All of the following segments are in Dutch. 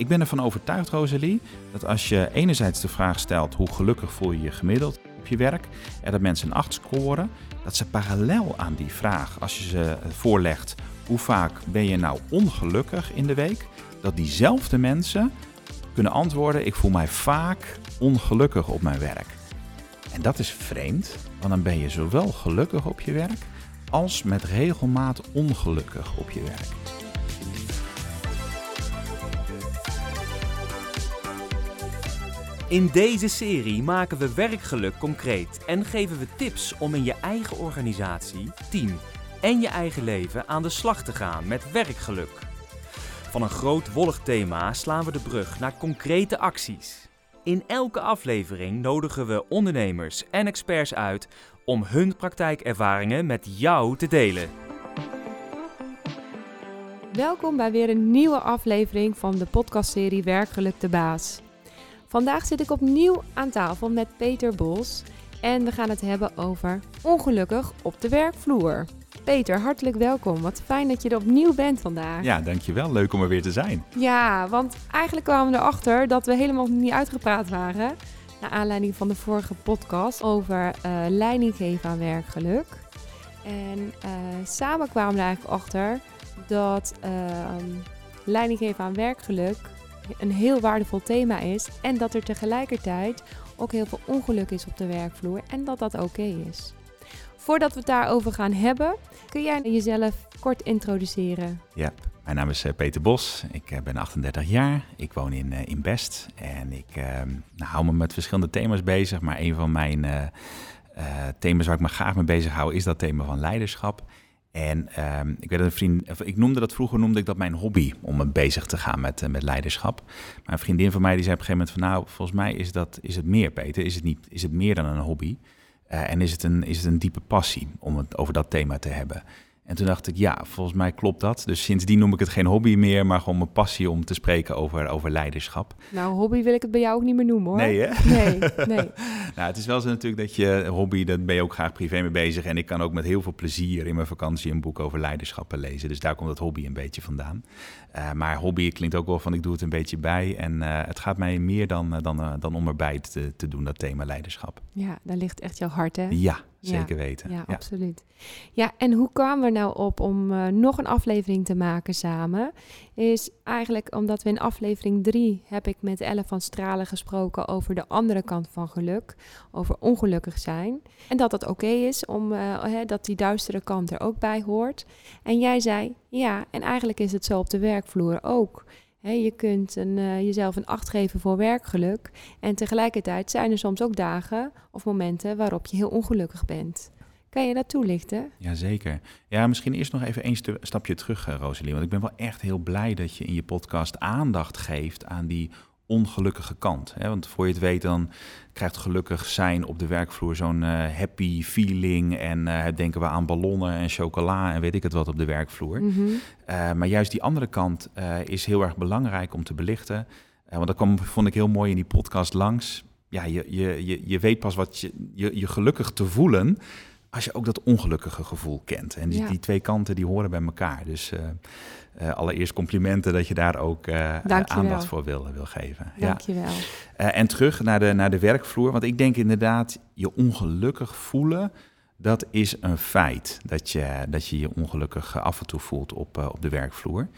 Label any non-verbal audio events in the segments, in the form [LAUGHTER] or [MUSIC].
Ik ben ervan overtuigd, Rosalie, dat als je enerzijds de vraag stelt hoe gelukkig voel je je gemiddeld op je werk en dat mensen een 8 scoren, dat ze parallel aan die vraag, als je ze voorlegt hoe vaak ben je nou ongelukkig in de week, dat diezelfde mensen kunnen antwoorden ik voel mij vaak ongelukkig op mijn werk. En dat is vreemd, want dan ben je zowel gelukkig op je werk als met regelmaat ongelukkig op je werk. In deze serie maken we werkgeluk concreet en geven we tips om in je eigen organisatie, team en je eigen leven aan de slag te gaan met werkgeluk. Van een groot wollig thema slaan we de brug naar concrete acties. In elke aflevering nodigen we ondernemers en experts uit om hun praktijkervaringen met jou te delen. Welkom bij weer een nieuwe aflevering van de podcastserie Werkgeluk de Baas. Vandaag zit ik opnieuw aan tafel met Peter Bos en we gaan het hebben over ongelukkig op de werkvloer. Peter, hartelijk welkom. Wat fijn dat je er opnieuw bent vandaag. Ja, dankjewel. Leuk om er weer te zijn. Ja, want eigenlijk kwamen we erachter dat we helemaal niet uitgepraat waren. Naar aanleiding van de vorige podcast over uh, leidinggeven aan werkgeluk. En uh, samen kwamen we eigenlijk achter dat uh, leidinggeven aan werkgeluk een heel waardevol thema is. En dat er tegelijkertijd ook heel veel ongeluk is op de werkvloer. En dat dat oké is. Voordat we het daarover gaan hebben, kun jij jezelf kort introduceren? Ja, mijn naam is Peter Bos. Ik ben 38 jaar. Ik woon in, in Best. En ik uh, nou, hou me met verschillende thema's bezig. Maar een van mijn thema's waar ik me graag mee bezig hou, is dat thema van leiderschap. En um, ik weet een vriend, ik noemde dat vroeger, noemde ik dat mijn hobby om me bezig te gaan met, met leiderschap. Maar een vriendin van mij die zei op een gegeven moment van nou, volgens mij is, dat, is het meer, Peter. Is het, niet, is het meer dan een hobby? Uh, en is het, een, is het een diepe passie om het over dat thema te hebben? En toen dacht ik, ja, volgens mij klopt dat. Dus sindsdien noem ik het geen hobby meer, maar gewoon mijn passie om te spreken over, over leiderschap. Nou, hobby wil ik het bij jou ook niet meer noemen hoor. Nee, hè? Nee, [LAUGHS] nee. nou, het is wel zo natuurlijk dat je hobby, dat ben je ook graag privé mee bezig. En ik kan ook met heel veel plezier in mijn vakantie een boek over leiderschappen lezen. Dus daar komt dat hobby een beetje vandaan. Uh, maar hobby klinkt ook wel van, ik doe het een beetje bij. En uh, het gaat mij meer dan, uh, dan, dan om erbij te, te doen, dat thema leiderschap. Ja, daar ligt echt jouw hart, hè? Ja, zeker ja, weten. Ja, ja, absoluut. Ja, en hoe kwamen we nou op om uh, nog een aflevering te maken samen? Is eigenlijk omdat we in aflevering 3 heb ik met Elle van Stralen gesproken over de andere kant van geluk, over ongelukkig zijn. En dat het oké okay is om uh, hè, dat die duistere kant er ook bij hoort. En jij zei, ja, en eigenlijk is het zo op de werkvloer ook. Je kunt een, uh, jezelf een acht geven voor werkgeluk. En tegelijkertijd zijn er soms ook dagen of momenten waarop je heel ongelukkig bent. Kan je dat toelichten? Jazeker. Ja, misschien eerst nog even een stapje terug, uh, Rosalie. Want ik ben wel echt heel blij dat je in je podcast aandacht geeft aan die ongelukkige kant. Hè? Want voor je het weet, dan krijgt gelukkig zijn op de werkvloer zo'n uh, happy feeling. En uh, denken we aan ballonnen en chocola en weet ik het wat op de werkvloer. Mhm. Uh, maar juist die andere kant is heel erg belangrijk om te belichten. want dat kwam, vond ik heel mooi in die podcast langs. Ja, je, je, je, je weet pas wat je, je, je gelukkig te voelen als je ook dat ongelukkige gevoel kent. En die, Ja. die twee kanten die horen bij elkaar. Dus eh, eh, allereerst complimenten dat je daar ook eh, Dank je wel. aandacht voor wil, wil geven. Ja. Dankjewel. Eh, en terug naar de, naar de werkvloer. Want ik denk inderdaad, je ongelukkig voelen, dat is een feit. Dat je dat je, je ongelukkig af en toe voelt op, op de werkvloer.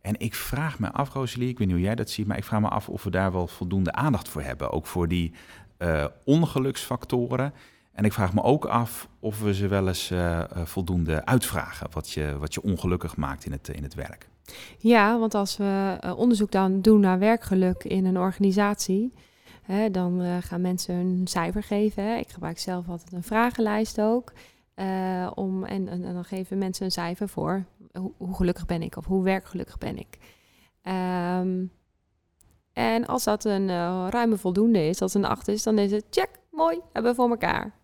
En ik vraag me af, Rosalie, ik weet niet hoe jij dat ziet, maar ik vraag me af of we daar wel voldoende aandacht voor hebben. Ook voor die ongeluksfactoren. En ik vraag me ook af of we ze wel eens eh, eh, voldoende uitvragen, wat je, wat je ongelukkig maakt in het, in het werk. Ja, want als we eh, onderzoek dan doen naar werkgeluk in een organisatie, hè, dan gaan mensen een cijfer geven. Ik gebruik zelf altijd een vragenlijst ook. om, en, dan geven mensen een cijfer voor hoe, gelukkig ben ik of hoe werkgelukkig ben ik. Ehm, en als dat een ruime voldoende is, als een 8 is, dan is het check, mooi, hebben we voor elkaar.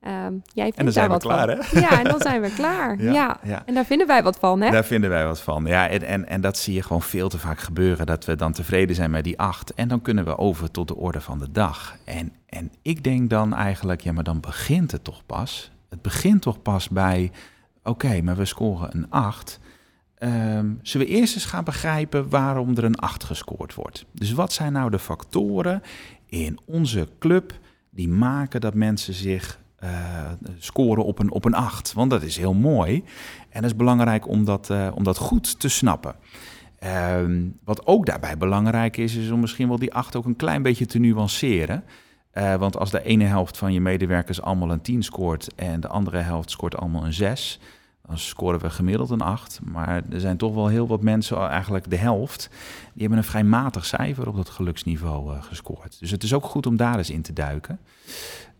Ehm, jij vindt dan daar zijn we wat klaar, van. hè? Ja, en dan zijn we klaar. [LAUGHS] Ja, ja. ja. En daar vinden wij wat van, hè? Daar vinden wij wat van. Ja, en, en, en dat zie je gewoon veel te vaak gebeuren. Dat we dan tevreden zijn met die acht. En dan kunnen we over tot de orde van de dag. En, en ik denk dan eigenlijk, ja, maar dan begint het toch pas. Het begint toch pas bij, oké, maar we scoren een acht. ehm, zullen we eerst eens gaan begrijpen waarom er een 8 gescoord wordt. Dus wat zijn nou de factoren in onze club die maken dat mensen zich uh, scoren op een, op een 8? Want dat is heel mooi en dat is belangrijk om dat, uh, om dat goed te snappen. Ehm, wat ook daarbij belangrijk is, is om misschien wel die 8 ook een klein beetje te nuanceren. Uh, want als de ene helft van je medewerkers allemaal een 10 scoort en de andere helft scoort allemaal een 6, dan scoren we gemiddeld een 8. Maar er zijn toch wel heel wat mensen, eigenlijk de helft, die hebben een vrij matig cijfer op dat geluksniveau gescoord. Dus het is ook goed om daar eens in te duiken.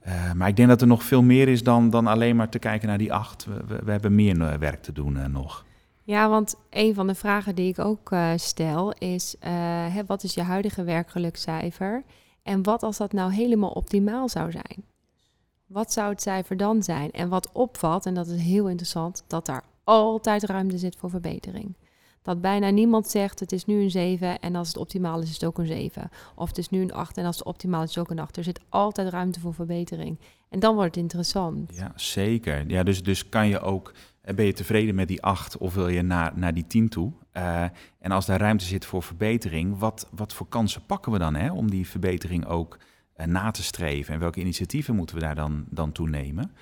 Uh, maar ik denk dat er nog veel meer is dan, dan alleen maar te kijken naar die 8. We, we, hebben meer werk te doen nog. Ja, want een van de vragen die ik ook stel is: hè, wat is je huidige werkgelukcijfer? En wat als dat nou helemaal optimaal zou zijn? Wat zou het cijfer dan zijn? En wat opvalt, en dat is heel interessant, dat daar altijd ruimte zit voor verbetering. Dat bijna niemand zegt het is nu een 7 en als het optimaal is, is het ook een 7. Of het is nu een 8 en als het optimaal is, is het ook een 8. Er zit altijd ruimte voor verbetering. En dan wordt het interessant. Ja, zeker. Ja, dus, dus kan je ook, eh, ben je tevreden met die 8 of wil je naar, naar die 10 toe? Uh, en als daar ruimte zit voor verbetering, wat, wat voor kansen pakken we dan hè, om die verbetering ook uh, na te streven? En welke initiatieven moeten we daar dan, dan toe nemen?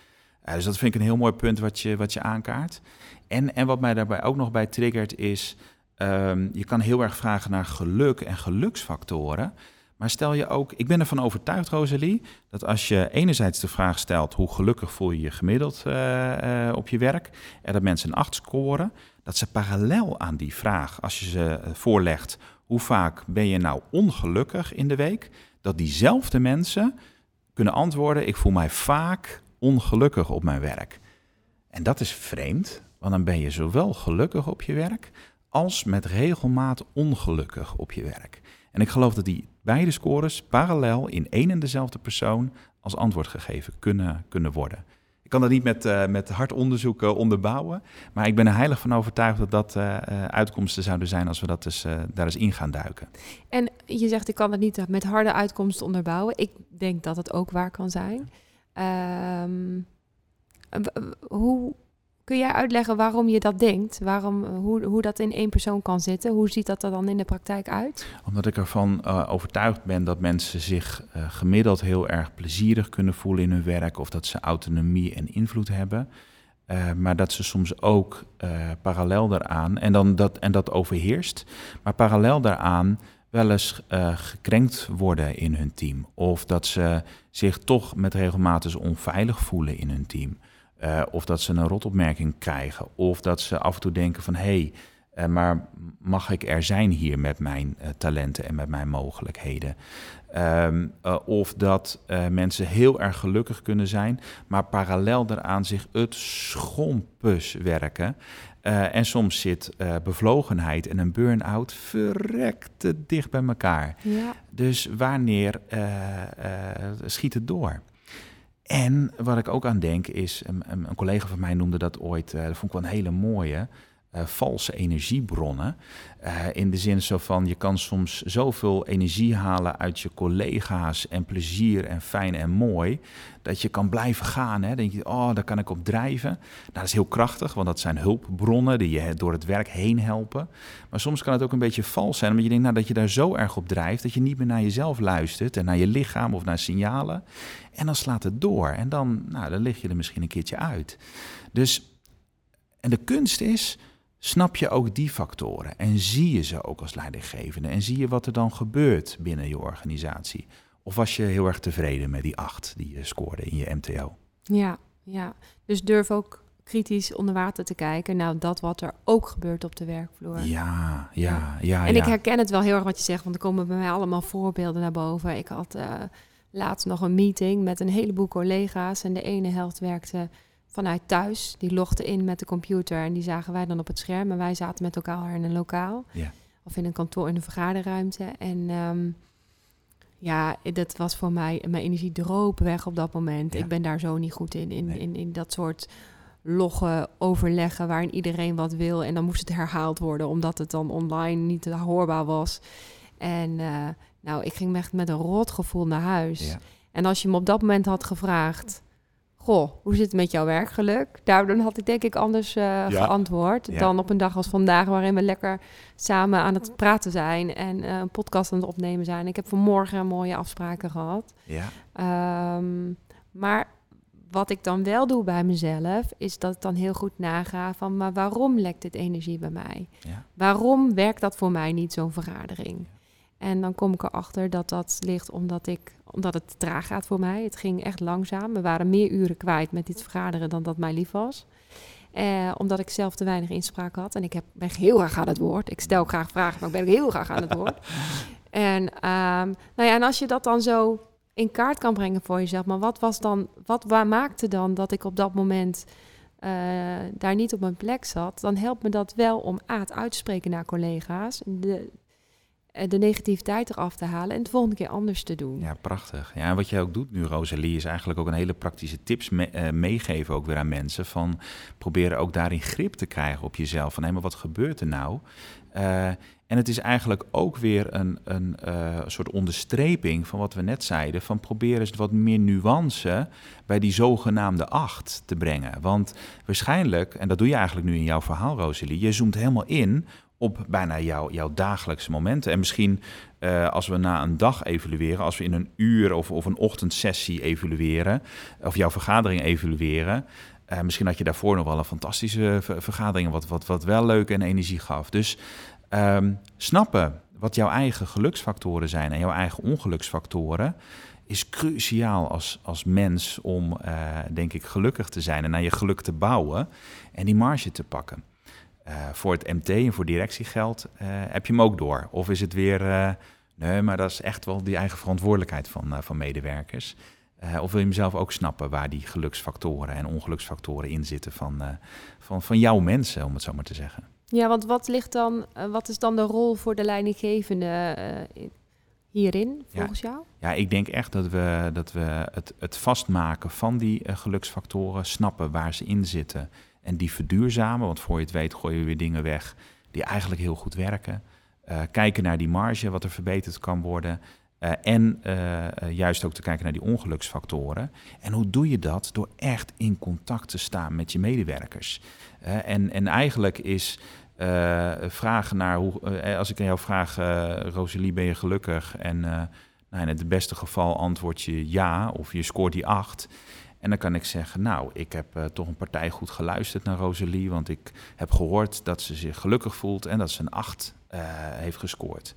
Dus dat vind ik een heel mooi punt wat je, wat je aankaart. En, en wat mij daarbij ook nog bij triggert is, um, je kan heel erg vragen naar geluk en geluksfactoren. Maar stel je ook, ik ben ervan overtuigd, Rosalie, dat als je enerzijds de vraag stelt hoe gelukkig voel je je gemiddeld uh, uh, op je werk, en dat mensen een 8 scoren, dat ze parallel aan die vraag, als je ze voorlegt, hoe vaak ben je nou ongelukkig in de week, dat diezelfde mensen kunnen antwoorden, ik voel mij vaak ongelukkig op mijn werk. En dat is vreemd, want dan ben je zowel gelukkig op je werk als met regelmaat ongelukkig op je werk. En ik geloof dat die beide scores parallel in één en dezelfde persoon als antwoord gegeven kunnen, kunnen worden. Ik kan dat niet met, uh, met hard onderzoek uh, onderbouwen, maar ik ben er heilig van overtuigd dat dat uh, uitkomsten zouden zijn als we dat dus, daar eens in gaan duiken. En je zegt ik kan het niet met harde uitkomsten onderbouwen. Ik denk dat het ook waar kan zijn. Um, hoe kun jij uitleggen waarom je dat denkt? Waarom, hoe, hoe dat in één persoon kan zitten? Hoe ziet dat er dan in de praktijk uit? Omdat ik ervan uh, overtuigd ben dat mensen zich uh, gemiddeld heel erg plezierig kunnen voelen in hun werk. Of dat ze autonomie en invloed hebben. Uh, maar dat ze soms ook parallel daaraan, en, dan dat, en dat overheerst, maar parallel daaraan wel eens gekrenkt worden in hun team. Of dat ze zich toch met regelmatig onveilig voelen in hun team. Uh, of dat ze een rotopmerking krijgen. Of dat ze af en toe denken van hé, hey, uh, maar mag ik er zijn hier met mijn uh, talenten en met mijn mogelijkheden? Um, of dat mensen heel erg gelukkig kunnen zijn, maar parallel daaraan zich het schompus werken. en soms zit bevlogenheid en een burn-out verrekte dicht bij elkaar. Ja. Dus wanneer schiet het door? En wat ik ook aan denk is, een, een collega van mij noemde dat ooit, uh, dat vond ik wel een hele mooie, uh, valse energiebronnen. Uh, in de zin zo van, je kan soms zoveel energie halen uit je collega's en plezier en fijn en mooi, dat je kan blijven gaan. Hè? Dan denk je, oh, daar kan ik op drijven. Nou, dat is heel krachtig, want dat zijn hulpbronnen die je door het werk heen helpen. Maar soms kan het ook een beetje vals zijn, omdat je denkt nou, dat je daar zo erg op drijft, dat je niet meer naar jezelf luistert en naar je lichaam of naar signalen. En dan slaat het door en dan, nou, dan lig je er misschien een keertje uit. Dus, en de kunst is snap je ook die factoren en zie je ze ook als leidinggevende en zie je wat er dan gebeurt binnen je organisatie. Of was je heel erg tevreden met die acht die je scoorde in je MTO? Ja, ja. Dus durf ook kritisch onder water te kijken naar dat wat er ook gebeurt op de werkvloer. Ja, ja, ja. en ja. ik herken het wel heel erg wat je zegt, want er komen bij mij allemaal voorbeelden naar boven. Ik had uh, laatst nog een meeting met een heleboel collega's en de ene helft werkte vanuit thuis. Die logde in met de computer en die zagen wij dan op het scherm. En wij zaten met elkaar in een lokaal. Ja. Of in een kantoor, in een vergaderruimte. En um, ja, dat was voor mij, mijn energie droop weg op dat moment. Ja. Ik ben daar zo niet goed in, in, nee. in, in dat soort loggen, overleggen waarin iedereen wat wil. En dan moest het herhaald worden, omdat het dan online niet hoorbaar was. En uh, nou, ik ging echt met een rot gevoel naar huis. Ja. En als je me op dat moment had gevraagd goh, hoe zit het met jouw werkgeluk? Daar dan had ik denk ik anders uh, geantwoord Ja. dan op een dag als vandaag, waarin we lekker samen aan het praten zijn en uh, een podcast aan het opnemen zijn. Ik heb vanmorgen mooie afspraken gehad. Ja. Um, maar wat ik dan wel doe bij mezelf, is dat ik dan heel goed naga van, maar waarom lekt dit energie bij mij? Ja. Waarom werkt dat voor mij niet, zo'n vergadering? En dan kom ik erachter dat dat ligt omdat, ik, omdat het traag gaat voor mij. Het ging echt langzaam. We waren meer uren kwijt met dit vergaderen dan dat mij lief was. Eh, omdat ik zelf te weinig inspraak had. En ik heb, ben heel graag aan het woord. Ik stel graag vragen, maar ik ben heel graag aan het woord. [LAUGHS] en, um, nou ja, en als je dat dan zo in kaart kan brengen voor jezelf. Maar wat was dan, wat waar maakte dan dat ik op dat moment uh, daar niet op mijn plek zat? Dan helpt me dat wel om A, het uit te spreken naar collega's. De, de negativiteit eraf te halen en de volgende keer anders te doen. Ja, prachtig. Ja, en wat jij ook doet nu, Rosalie, is eigenlijk ook een hele praktische tips me uh, meegeven ook weer aan mensen. Van proberen ook daarin grip te krijgen op jezelf. Van hé, maar wat gebeurt er nou? Uh, en het is eigenlijk ook weer een, een soort onderstreping van wat we net zeiden. Van probeer eens wat meer nuance bij die zogenaamde acht te brengen. Want waarschijnlijk, en dat doe je eigenlijk nu in jouw verhaal, Rosalie, je zoomt helemaal in op bijna jouw, jouw dagelijkse momenten. En misschien uh, als we na een dag evalueren, als we in een uur of, of een ochtendsessie evalueren, of jouw vergadering evalueren. Uh, misschien had je daarvoor nog wel een fantastische vergadering, wat, wat, wat wel leuk en energie gaf. Dus um, snappen wat jouw eigen geluksfactoren zijn en jouw eigen ongeluksfactoren is cruciaal als, als mens om, uh, denk ik, gelukkig te zijn en naar je geluk te bouwen en die marge te pakken. Uh, voor het MT en voor directiegeld uh, heb je hem ook door? Of is het weer, uh, nee, maar dat is echt wel die eigen verantwoordelijkheid van, van medewerkers? of wil je mezelf ook snappen waar die geluksfactoren en ongeluksfactoren in zitten van, van, van jouw mensen, om het zo maar te zeggen? Ja, want wat, ligt dan, wat is dan de rol voor de leidinggevende hierin, volgens ja, jou? Ja, ik denk echt dat we, dat we het, het vastmaken van die geluksfactoren, snappen waar ze in zitten en die verduurzamen. Want voor je het weet gooien we weer dingen weg die eigenlijk heel goed werken. Uh, kijken naar die marge, wat er verbeterd kan worden. Uh, en uh, juist ook te kijken naar die ongeluksfactoren. En hoe doe je dat? Door echt in contact te staan met je medewerkers. en, en eigenlijk is vragen naar hoe. als ik aan jou vraag, Rosalie, ben je gelukkig? En nou, in het beste geval antwoord je ja, of je scoort die acht. En dan kan ik zeggen, nou, ik heb uh, toch een partij goed geluisterd naar Rosalie, want ik heb gehoord dat ze zich gelukkig voelt en dat ze een 8 uh, heeft gescoord.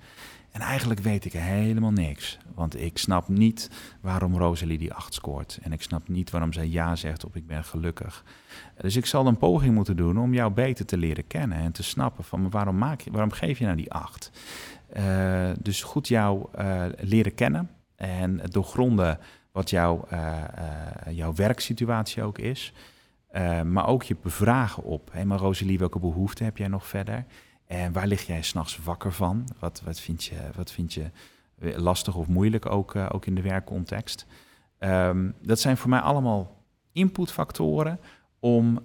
En eigenlijk weet ik helemaal niks, want ik snap niet waarom Rosalie die 8 scoort. En ik snap niet waarom zij ja zegt op ik ben gelukkig. Dus ik zal een poging moeten doen om jou beter te leren kennen en te snappen van waarom, maak je, waarom geef je nou die 8. Uh, dus goed jou leren kennen en doorgronden wat jouw, uh, uh, jouw werksituatie ook is. Uh, maar ook je bevragen op. Hé, maar Rosalie, welke behoeften heb jij nog verder? En waar lig jij s'nachts wakker van? Wat, wat, vind je, wat vind je lastig of moeilijk ook, ook in de werkcontext? Um, dat zijn voor mij allemaal inputfactoren om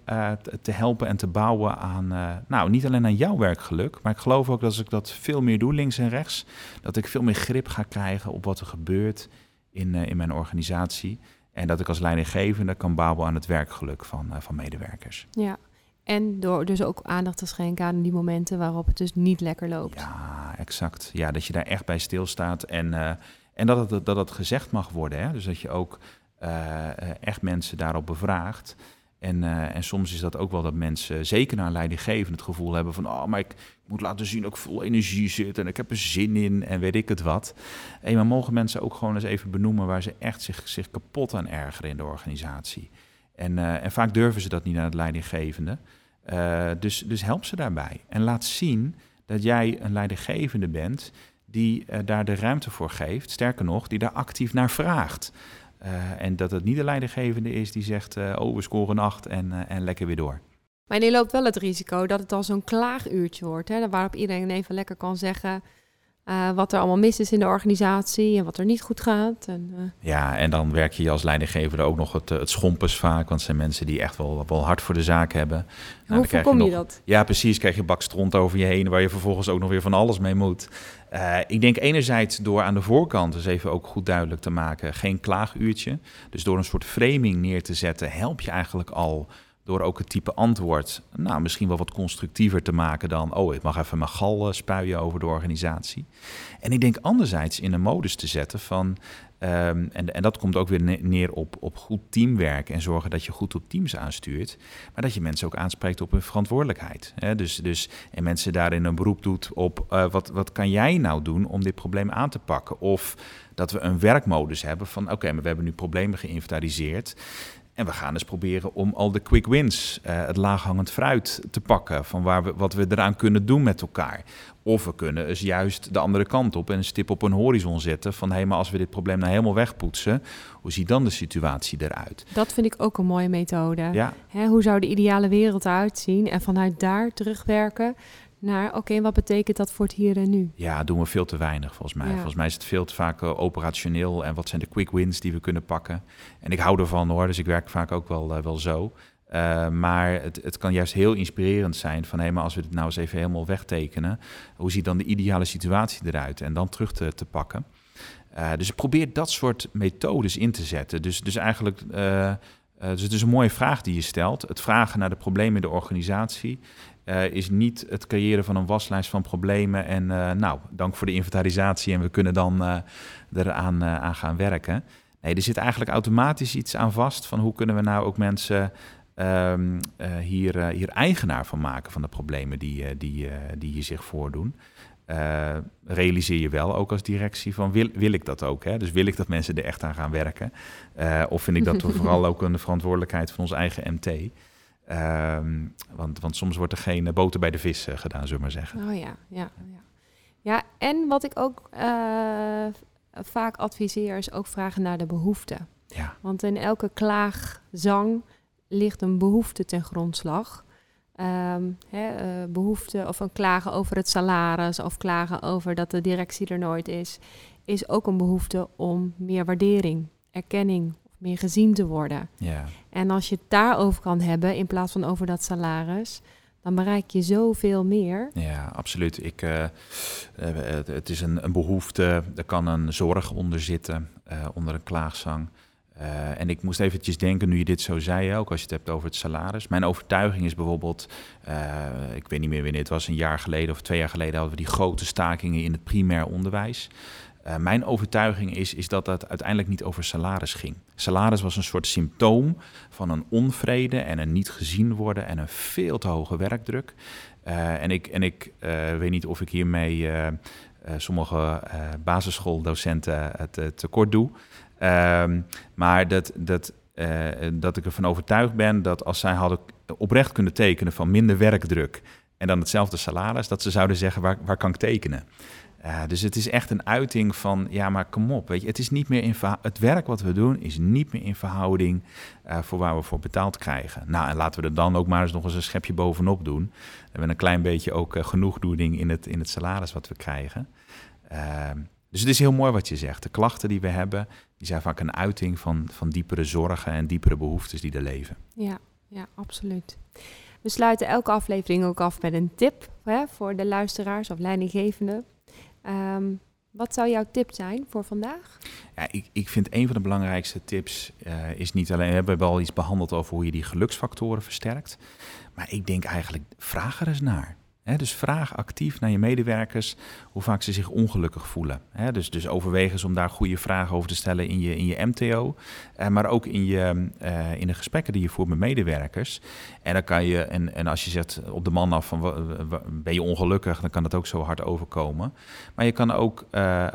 te helpen en te bouwen aan, nou, niet alleen aan jouw werkgeluk, maar ik geloof ook dat als ik dat veel meer doe, links en rechts, dat ik veel meer grip ga krijgen op wat er gebeurt in, uh, in mijn organisatie. En dat ik als leidinggevende kan bouwen aan het werkgeluk van, uh, van medewerkers. Ja, en door dus ook aandacht te schenken aan die momenten waarop het dus niet lekker loopt. Ja, exact. Ja, dat je daar echt bij stilstaat en, uh, en dat, het, dat het gezegd mag worden. Hè? Dus dat je ook echt mensen daarop bevraagt. En, uh, en soms is dat ook wel dat mensen, zeker naar een leidinggevende, het gevoel hebben van... oh, maar ik moet laten zien dat ik vol energie zit en ik heb er zin in en weet ik het wat. En maar mogen mensen ook gewoon eens even benoemen waar ze echt zich, zich kapot aan ergeren in de organisatie. En, uh, en vaak durven ze dat niet naar het leidinggevende. Dus, dus help ze daarbij. En laat zien dat jij een leidinggevende bent die daar de ruimte voor geeft. Sterker nog, die daar actief naar vraagt. Uh, en dat het niet de leidinggevende is die zegt, uh, oh, we scoren een 8 en, uh, en lekker weer door. Maar je loopt wel het risico dat het al zo'n klaaguurtje wordt, hè, waarop iedereen even lekker kan zeggen, eh, wat er allemaal mis is in de organisatie en wat er niet goed gaat. En. Ja, en dan werk je als leidinggever ook nog het, het schompers vaak, want het zijn mensen die echt wel, wel hard voor de zaak hebben. Nou, Hoe voorkom je, dat? Ja, precies. Krijg je bak stront over je heen, waar je vervolgens ook nog weer van alles mee moet. Uh, ik denk enerzijds door aan de voorkant, dus even ook goed duidelijk te maken, geen klaaguurtje. Dus door een soort framing neer te zetten, help je eigenlijk al door ook het type antwoord, nou, misschien wel wat constructiever te maken dan, oh, ik mag even mijn gal spuien over de organisatie. En ik denk anderzijds in een modus te zetten van, um, en, dat komt ook weer neer op, op goed teamwerk en zorgen dat je goed op teams aanstuurt, maar dat je mensen ook aanspreekt op hun verantwoordelijkheid. Dus, dus, en mensen daarin een beroep doet op, uh, wat, wat kan jij nou doen om dit probleem aan te pakken? Of dat we een werkmodus hebben van, oké, maar we hebben nu problemen geïnventariseerd. En we gaan eens proberen om al de quick wins, uh, het laaghangend fruit te pakken. Van waar we, wat we eraan kunnen doen met elkaar. Of we kunnen eens juist de andere kant op en een stip op een horizon zetten. Van hé, hey, maar als we dit probleem nou helemaal wegpoetsen, hoe ziet dan de situatie eruit? Dat vind ik ook een mooie methode. Ja. Hè, hoe zou de ideale wereld eruit zien? En vanuit daar terugwerken naar, oké, wat betekent dat voor het hier en nu? Ja, doen we veel te weinig volgens mij. Volgens mij is het veel te vaak uh, operationeel en wat zijn de quick wins die we kunnen pakken. En ik hou ervan hoor, dus ik werk vaak ook wel, uh, wel zo. Uh, maar het, het, kan juist heel inspirerend zijn van hé, maar als we dit nou eens even helemaal wegtekenen, hoe ziet dan de ideale situatie eruit en dan terug te, te pakken. dus probeer dat soort methodes in te zetten. Dus, dus eigenlijk, dus het is een mooie vraag die je stelt. Het vragen naar de problemen in de organisatie uh, is niet het creëren van een waslijst van problemen en uh, nou, dank voor de inventarisatie en we kunnen dan uh, eraan aan gaan werken. Nee, er zit eigenlijk automatisch iets aan vast van hoe kunnen we nou ook mensen um, hier, hier eigenaar van maken van de problemen die, die, die hier zich voordoen. realiseer je wel ook als directie van wil, wil ik dat ook? Hè? Dus wil ik dat mensen er echt aan gaan werken? of vind ik dat [LAUGHS] vooral ook een verantwoordelijkheid van ons eigen MT? Um, want, want soms wordt er geen boter bij de vis uh, gedaan, zullen we maar zeggen. Oh ja, ja, ja. Ja, en wat ik ook uh, vaak adviseer is ook vragen naar de behoeften. Ja. Want in elke klaagzang ligt een behoefte ten grondslag. Um, hè, uh, behoefte of een klagen over het salaris of klagen over dat de directie er nooit is, is ook een behoefte om meer waardering, erkenning, meer gezien te worden. Ja. En als je het daarover kan hebben in plaats van over dat salaris, dan bereik je zoveel meer. Ja, absoluut. Ik, uh, het is een, een, behoefte, er kan een zorg onder zitten, uh, onder een klaagzang. En ik moest eventjes denken, nu je dit zo zei, ook als je het hebt over het salaris. Mijn overtuiging is bijvoorbeeld, ik weet niet meer wanneer het was, een jaar geleden of twee jaar geleden hadden we die grote stakingen in het primair onderwijs. Uh, mijn overtuiging is, is dat dat uiteindelijk niet over salaris ging. Salaris was een soort symptoom van een onvrede en een niet gezien worden en een veel te hoge werkdruk. Uh, en ik, en ik uh, weet niet of ik hiermee sommige basisschooldocenten het tekort doe. Ehm, maar dat, dat, dat ik ervan overtuigd ben dat als zij hadden oprecht kunnen tekenen van minder werkdruk en dan hetzelfde salaris, dat ze zouden zeggen waar, waar kan ik tekenen. Uh, dus het is echt een uiting van, ja, maar kom op, weet je, het is niet meer in het werk wat we doen is niet meer in verhouding uh, voor waar we voor betaald krijgen. Nou, en laten we er dan ook maar eens nog eens een schepje bovenop doen. We hebben een klein beetje ook uh, genoegdoening in het, in het salaris wat we krijgen. Ehm, dus het is heel mooi wat je zegt. De klachten die we hebben, die zijn vaak een uiting van, van diepere zorgen en diepere behoeftes die er leven. Ja, ja, absoluut. We sluiten elke aflevering ook af met een tip hè, voor de luisteraars of leidinggevenden. Um, wat zou jouw tip zijn voor vandaag? Ja, ik, ik vind een van de belangrijkste tips uh, is niet alleen, we hebben al iets behandeld over hoe je die geluksfactoren versterkt. Maar ik denk eigenlijk, vraag er eens naar dus vraag actief naar je medewerkers hoe vaak ze zich ongelukkig voelen. dus, dus overweeg eens om daar goede vragen over te stellen in je, in je MTO, eh, maar ook in, je, uh, in de gesprekken die je voert met medewerkers. En dan kan je, en, en als je zegt op de man af van ben je ongelukkig, dan kan dat ook zo hard overkomen. Maar je kan ook uh,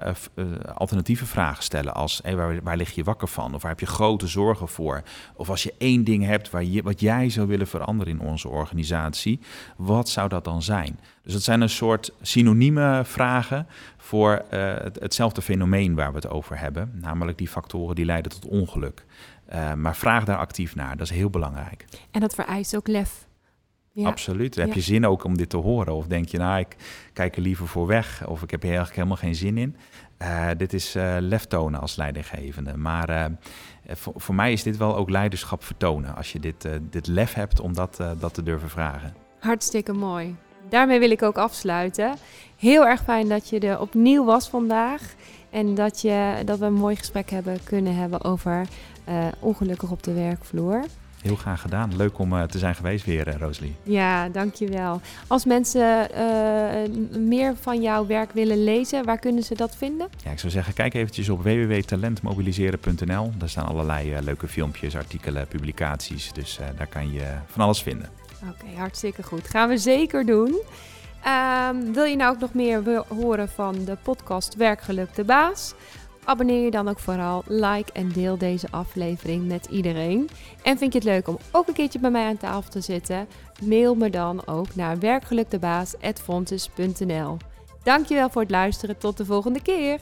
alternatieve vragen stellen als hey, waar, waar lig je wakker van? Of waar heb je grote zorgen voor? Of als je één ding hebt waar je, wat jij zou willen veranderen in onze organisatie, wat zou dat dan zijn? Dus dat zijn een soort synonieme vragen voor uh, hetzelfde fenomeen waar we het over hebben, namelijk die factoren die leiden tot ongeluk. Uh, maar vraag daar actief naar, dat is heel belangrijk. En dat vereist ook lef. Ja. Absoluut. Heb Ja. je zin ook om dit te horen? Of denk je, nou, ik kijk er liever voor weg. Of ik heb hier eigenlijk helemaal geen zin in. Eh, dit is eh lef tonen als leidinggevende. Maar eh, voor, voor mij is dit wel ook leiderschap vertonen. Als je dit, eh, dit lef hebt om dat, eh, dat te durven vragen. Hartstikke mooi. Daarmee wil ik ook afsluiten. Heel erg fijn dat je er opnieuw was vandaag. En dat, je, dat we een mooi gesprek hebben kunnen hebben over eh, ongelukkig op de werkvloer. Heel graag gedaan. Leuk om eh, te zijn geweest weer, eh, Rosalie. Ja, dankjewel. Als mensen meer van jouw werk willen lezen, waar kunnen ze dat vinden? Ja, ik zou zeggen, kijk eventjes op www.talentmobiliseren.nl. Daar staan allerlei leuke filmpjes, artikelen, publicaties. Dus daar kan je van alles vinden. Oké, hartstikke goed. Gaan we zeker doen. Ehm, wil je nou ook nog meer horen van de podcast Werkgeluk de Baas? Abonneer je dan ook vooral, like en deel deze aflevering met iedereen. En vind je het leuk om ook een keertje bij mij aan tafel te zitten? Mail me dan ook naar werkgelukdebaas.fontes.nl Dankjewel voor het luisteren. Tot de volgende keer.